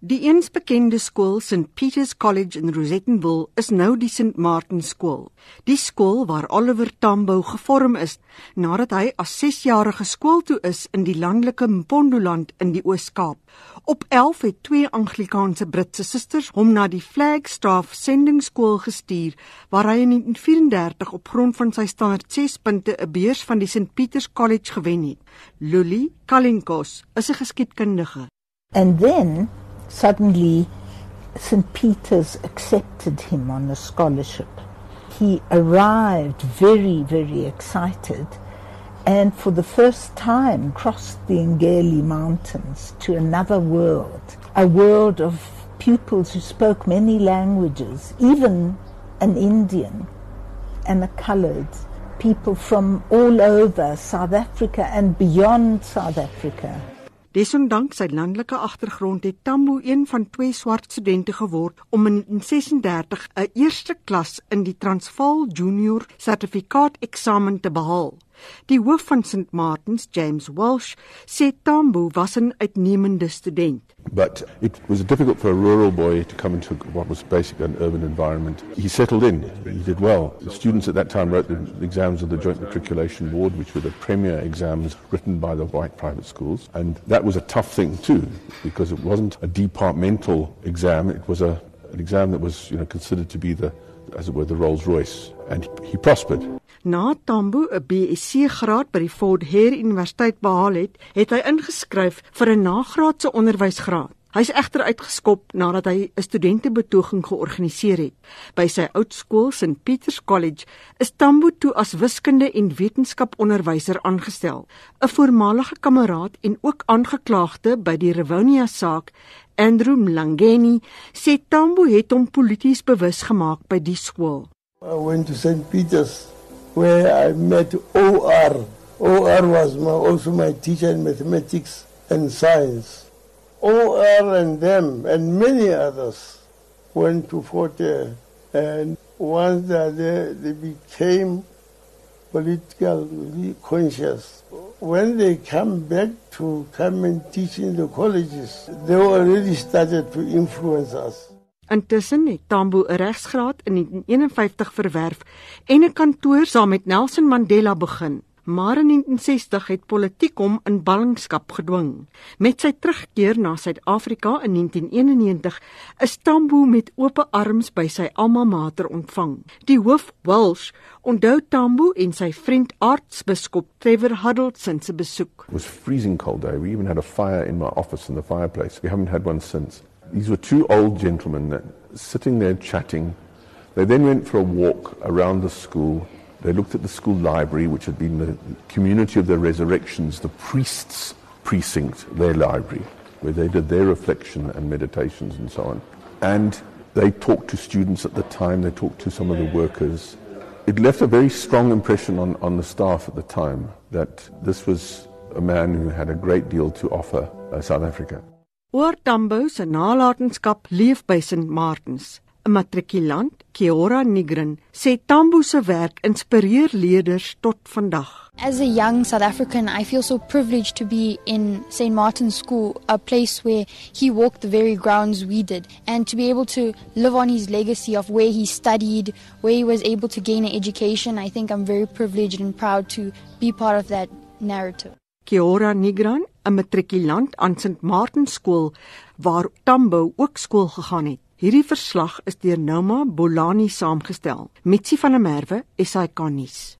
Die eens bekende skool St Peter's College in Rosettenville is nou die St Martin skool. Die skool waar Oliver Tambo gevorm is nadat hy as 6-jarige skool toe is in die landelike Mpondoland in die Oos-Kaap. Op 11 het twee Anglikaanse Britse susters hom na die Flagstaff Sendingskool gestuur waar hy in 1934 op grond van sy standaard 6 punte 'n beurs van die St Peter's College gewen het. Luli Kalinkos is 'n geskiedkundige. And then suddenly St. Peter's accepted him on a scholarship. He arrived very, very excited and for the first time crossed the Ngeli Mountains to another world, a world of pupils who spoke many languages, even an Indian and a colored, people from all over South Africa and beyond South Africa. Desondanks sy landelike agtergrond het Tambo een van twee swart studente geword om in 1936 'n eerste klas in die Transvaal Junior Sertifikaat eksamen te behaal. Die hoof van St Martins, James Walsh, sê Tambo was 'n uitnemende student. But it was difficult for a rural boy to come into what was basically an urban environment. He settled in, he did well. The students at that time wrote the exams of the Joint Matriculation Board, which were the premier exams written by the white private schools. And that was a tough thing too, because it wasn't a departmental exam, it was a, an exam that was you know, considered to be the, as it were, the Rolls Royce. And he prospered. Na Tambo 'n BSc graad by die Fort Hare Universiteit behaal het, het hy ingeskryf vir 'n nagraadse onderwysgraad. Hy is egter uitgeskop nadat hy 'n studentebetoging georganiseer het. By sy oud skool, St Peter's College, is Tambo toe as wiskunde en wetenskaponderwyser aangestel. 'n Voormalige kameraad en ook aangeklaagde by die Rivonia saak, Andrew Mlangeni, sê Tambo het hom polities bewus gemaak by die skool. I went to St Peter's where I met OR. OR was my, also my teacher in mathematics and science. OR and them and many others went to Fort Hare. And once they, they became politically conscious. When they come back to come and teach in the colleges, they already started to influence us. Intussen het Tambo 'n regsgraad in 1951 verwerf en 'n kantoor saam met Nelson Mandela begin. Maar in 1960 het politiek hom in ballingskap gedwing. Met sy terugkeer na Suid-Afrika in 1991 is Tambo met oop arms by sy alma mater ontvang. Die hoof Walsh onthou Tambo en sy vriend aartsbiskop Trevor Huddleston se besoek. It was freezing cold day. We even had a fire in my office in the fireplace. We haven't had one since. These were two old gentlemen that, sitting there chatting. They then went for a walk around the school. They looked at the school library, which had been the community of their resurrections, the priests' precinct, their library, where they did their reflection and meditations and so on. And they talked to students at the time, they talked to some of the workers. It left a very strong impression on, on the staff at the time that this was a man who had a great deal to offer uh, South Africa. Oor Tambo se nalatenskap leef by St Martins. 'n Matrikulant, Kiora Nigrin, sê Tambo se werk inspireer leerders tot vandag. As a young South African, I feel so privileged to be in St. Martin's School, a place where he walked the very grounds we did, and to be able to live on his legacy of where he studied, where he was able to gain an education. I think I'm very privileged and proud to be part of that narrative. Kiora Nigran, 'n matrikulant aan St Martin Skool waar Tambo ook skool gegaan het. Hierdie verslag is deur Nouma Bolani saamgestel. Mitsi van der Merwe, SAK nuus.